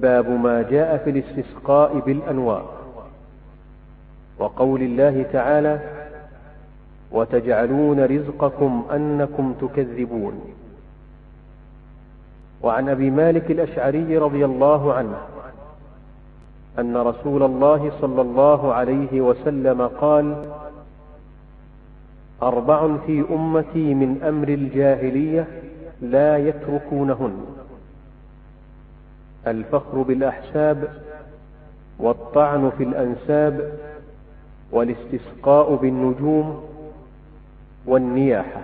باب ما جاء في الاستسقاء بالأنواع. وقول الله تعالى وتجعلون رزقكم أنكم تكذبون. وعن أبي مالك الأشعري رضي الله عنه أن رسول الله صلى الله عليه وسلم قال أربع في أمتي من أمر الجاهلية لا يتركونهن. الفخر بالأحساب والطعن في الأنساب والاستسقاء بالنجوم والنياحة.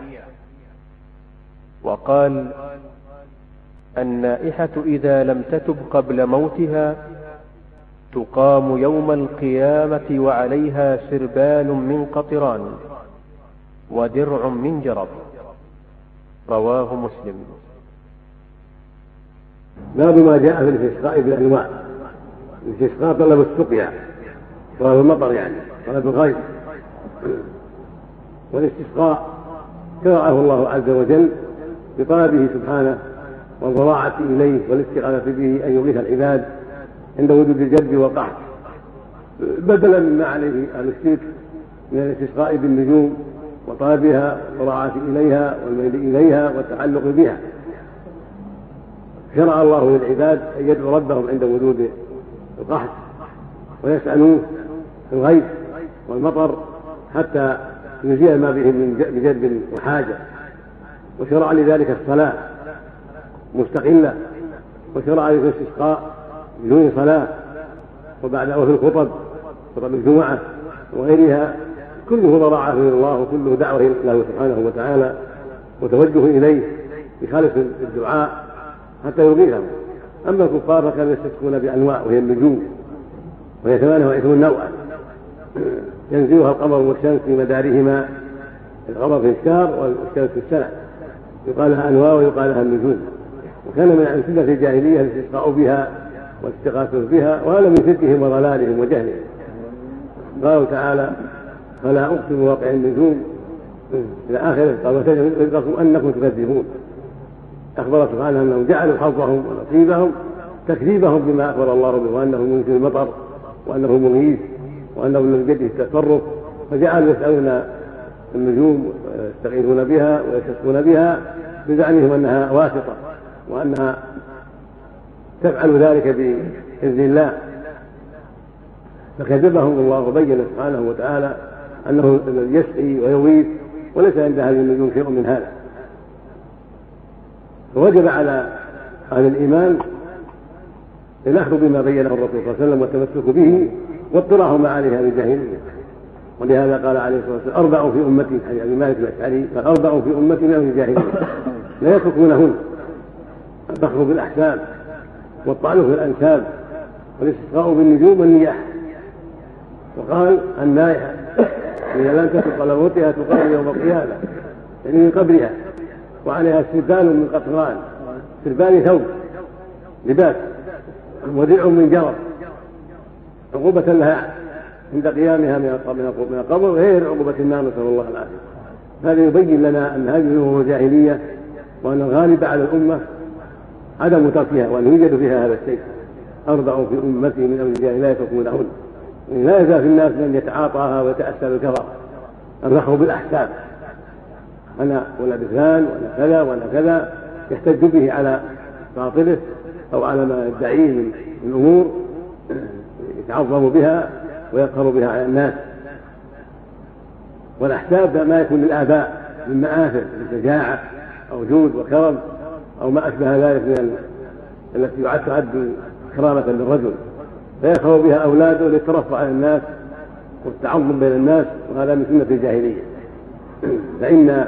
وقال النائحة إذا لم تتب قبل موتها تقام يوم القيامة وعليها سربال من قطران ودرع من جرب. رواه مسلم. باب ما جاء في الاستسقاء بالأنواع. الاستسقاء طلب السقيا طلب المطر يعني طلب الغيث والاستسقاء شرعه الله عز وجل بطلبه سبحانه والضراعة إليه والاستغاثة به أن يغيث العباد عند وجود الجد والقحط. بدلا مما عليه أهل الشرك من الاستسقاء بالنجوم وطلبها والضراعة إليها والميل إليها والتعلق بها. شرع الله للعباد أن يدعوا ربهم عند وجود القحط ويسألوه الغيث والمطر حتى يزيل ما بهم من جدب وحاجة. وشرع لذلك الصلاة مستقلة. وشرع للاستسقاء بدون صلاة. وبعد وفي الخطب خطب الجمعة وغيرها كله ضراعة إلى الله وكله دعوة له سبحانه وتعالى وتوجه إليه بخالص الدعاء حتى يرضيهم. أما الكفار فكانوا يستسقون بأنواع وهي النجوم وهي ثمانية وعشرون نوعا ينزلها القمر والشمس في مدارهما القمر في الشهر والشمس في السنة. يقال لها أنواع ويقال لها النجوم. وكان من أمثلة الجاهلية الاستسقاء بها والاستغاثة بها وهذا من شركهم وضلالهم وجهلهم. قال تعالى فلا أقسم بواقع النجوم. إلى آخره قال رزقكم أنكم تكذبون. أخبر سبحانه أنهم جعلوا حظهم ونصيبهم تكذيبهم بما أخبر الله به وأنه ينزل المطر وأنه مغيث وأنه من بيده التصرف فجعلوا يسألون النجوم ويستغيثون بها ويستسقون بها بزعمهم أنها واسطة وأنها تفعل ذلك بإذن الله. فكذبهم الله وبين سبحانه وتعالى أنه يسقي ويغيث وليس عند هذه النجوم شيء من هذا. فوجب على أهل الإيمان الأخذ بما بينه الرسول صلى الله عليه وسلم والتمسك به واضطراه ما عليه هذه الجاهلية. ولهذا قال عليه الصلاة والسلام أربع في أمتي حديث أبي مالك الأشعري قال أربع في أمتي من أهل الجاهلية. لا يتركونهن. الفخر بالأحساب والطعن في الأنساب والاستسقاء بالنجوم والنياح. وقال النائحة إذا لم تكن قبل موتها تقام يوم القيامة يعني من قبرها. وعليها سربال من قطران. سربال ثوب. لباس. ودرع من جرب عقوبة لها عند قيامها من القبر غير عقوبة النار نسأل الله العافية. هذا يبين لنا أن هذه الأمور الجاهلية وأن الغالب على الأمة عدم تركها وأن يوجد فيها هذا الشيء. أربع في أمتي من أمر الجاهلية يتركونهن. لا يزال في الناس من يتعاطاها ويتأسى بالكفر. الرخو بالأحساب. أنا ولا بفلان ولا كذا ولا كذا يحتج به على باطله أو على ما يدعيه من الأمور يتعظم بها ويقهر بها على الناس. والأحساب ما يكون للآباء من مآثر من شجاعة أو جود وكرم أو ما أشبه ذلك من التي تعد كرامة للرجل. فيخلو بها أولاده للترفع على الناس والتعظم بين الناس وهذا من سنة الجاهلية. فإن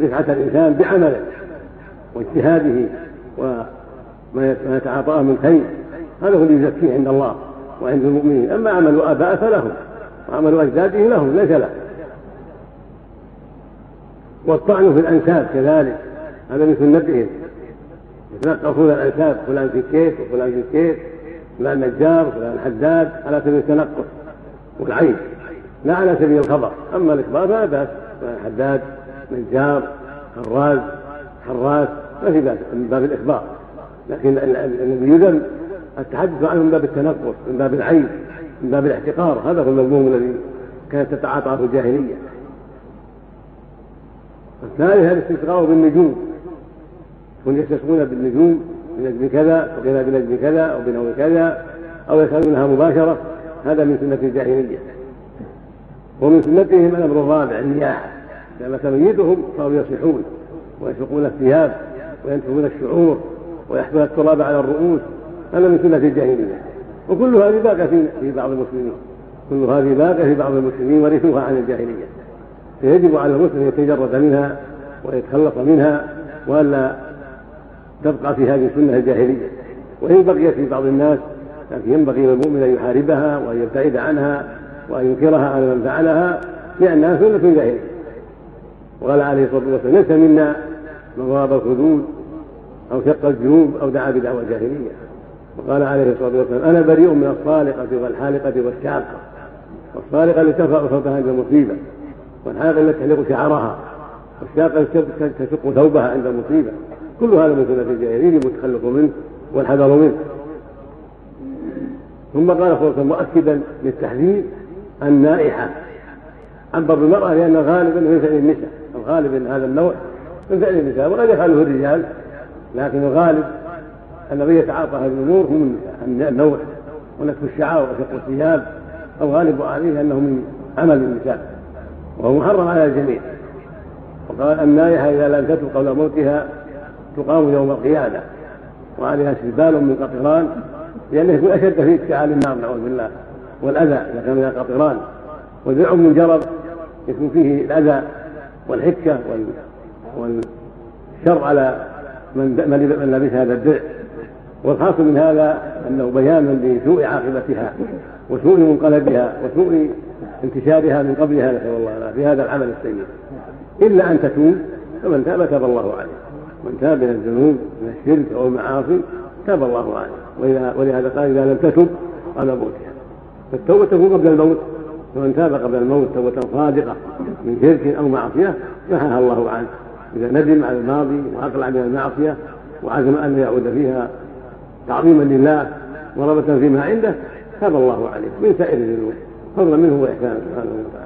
رفعة الإنسان بعمله واجتهاده وما يتعاطاه من خير هذا هو اللي يزكيه عند الله وعند المؤمنين. أما عمل آباء فلهم وعمل أجداده لهم ليس له. والطعن في الأنساب كذلك هذا من سنتهم يتنقصون الأنساب فلان في كيف وفلان في كيف فلان نجار وفلان حداد على سبيل التنقص والعين لا على سبيل الخبر. أما الإخبار فلا بأس. فلان حداد نجار خراز حراس ما في بأس من باب الإخبار. لكن الذي يذم التحدث عنه من باب التنقص من باب العيب من باب الاحتقار. هذا هو المذموم الذي كانت تتعاطاه الجاهلية. الثالث الاستسقاء بالنجوم. هم يستسقون بالنجوم بنجم كذا وكذا بنجم كذا أو بنوع كذا أو يسألونها مباشرة. هذا من سنة الجاهلية. ومن سنتهم الأمر الرابع النياحة لما تميتهم صاروا يصيحون ويسوقون الثياب وينتفون الشعور ويحفظون التراب على الرؤوس هذا من سنة الجاهلية. وكل هذه باقية في بعض المسلمين. كل هذه باقية في بعض المسلمين ورثوها عن الجاهلية. فيجب على المسلم أن يتجرد منها ويتخلص منها وألا تبقى في هذه السنة الجاهلية. وإن بقيت في بعض الناس لكن ينبغي للمؤمن أن يحاربها وأن يبتعد عنها وأن ينكرها على من فعلها لأنها سنة جاهلية. وقال عليه الصلاة والسلام ليس منا من ضرب الخدود أو شق الجنوب أو دعا بدعوى جاهليه وقال عليه الصلاة والسلام أنا بريء من الصالقة والحالقة والشاقة. والصالقة التي ترفع صوتها عند المصيبة والحالقة التي تحلق شعرها والشاقة التي تشق ثوبها عند المصيبة. كل هذا من سنة الجاهلية يجب منه والحذر منه. ثم قال صلى الله عليه وسلم مؤكدا للتحذير النائحة. عبر بالمرأة لأن غالبا من فعل النساء. الغالب إن هذا النوع من فعل النساء وقد يفعله الرجال. لكن الغالب من يتعاطى هذه الأمور هم النساء النوع. ونكف الشعار وشق الثياب. الغالب عليه أنه من عمل النساء. وهو محرم على الجميع. وقال النائحة إذا لم تتب قبل موتها تقام يوم القيامة. وعليها سربال من قطران لأنه يكون أشد في اشتعال النار نعوذ بالله. والأذى إذا كان من القطران وذرع من جرب يكون فيه الأذى والحكة والشر على من من لبس هذا الدرع والخاص من هذا أنه بيان لسوء عاقبتها وسوء منقلبها وسوء انتشارها من قبلها نسأل الله في هذا العمل السيء. إلا أن تتوب فمن تاب تاب الله عليه. من تاب من الذنوب من الشرك أو المعاصي تاب الله عليه. ولهذا قال إذا لم تتب قبل موتها. فالتوبة تكون قبل الموت. فمن تاب قبل الموت توبة صادقة من شرك أو معصية محاها الله عنه. إذا ندم على الماضي وأقلع من المعصية وعزم أن يعود فيها تعظيما لله ورغبة فيما عنده تاب الله عليه من سائر الذنوب فضلا منه وإحسانا سبحانه وتعالى.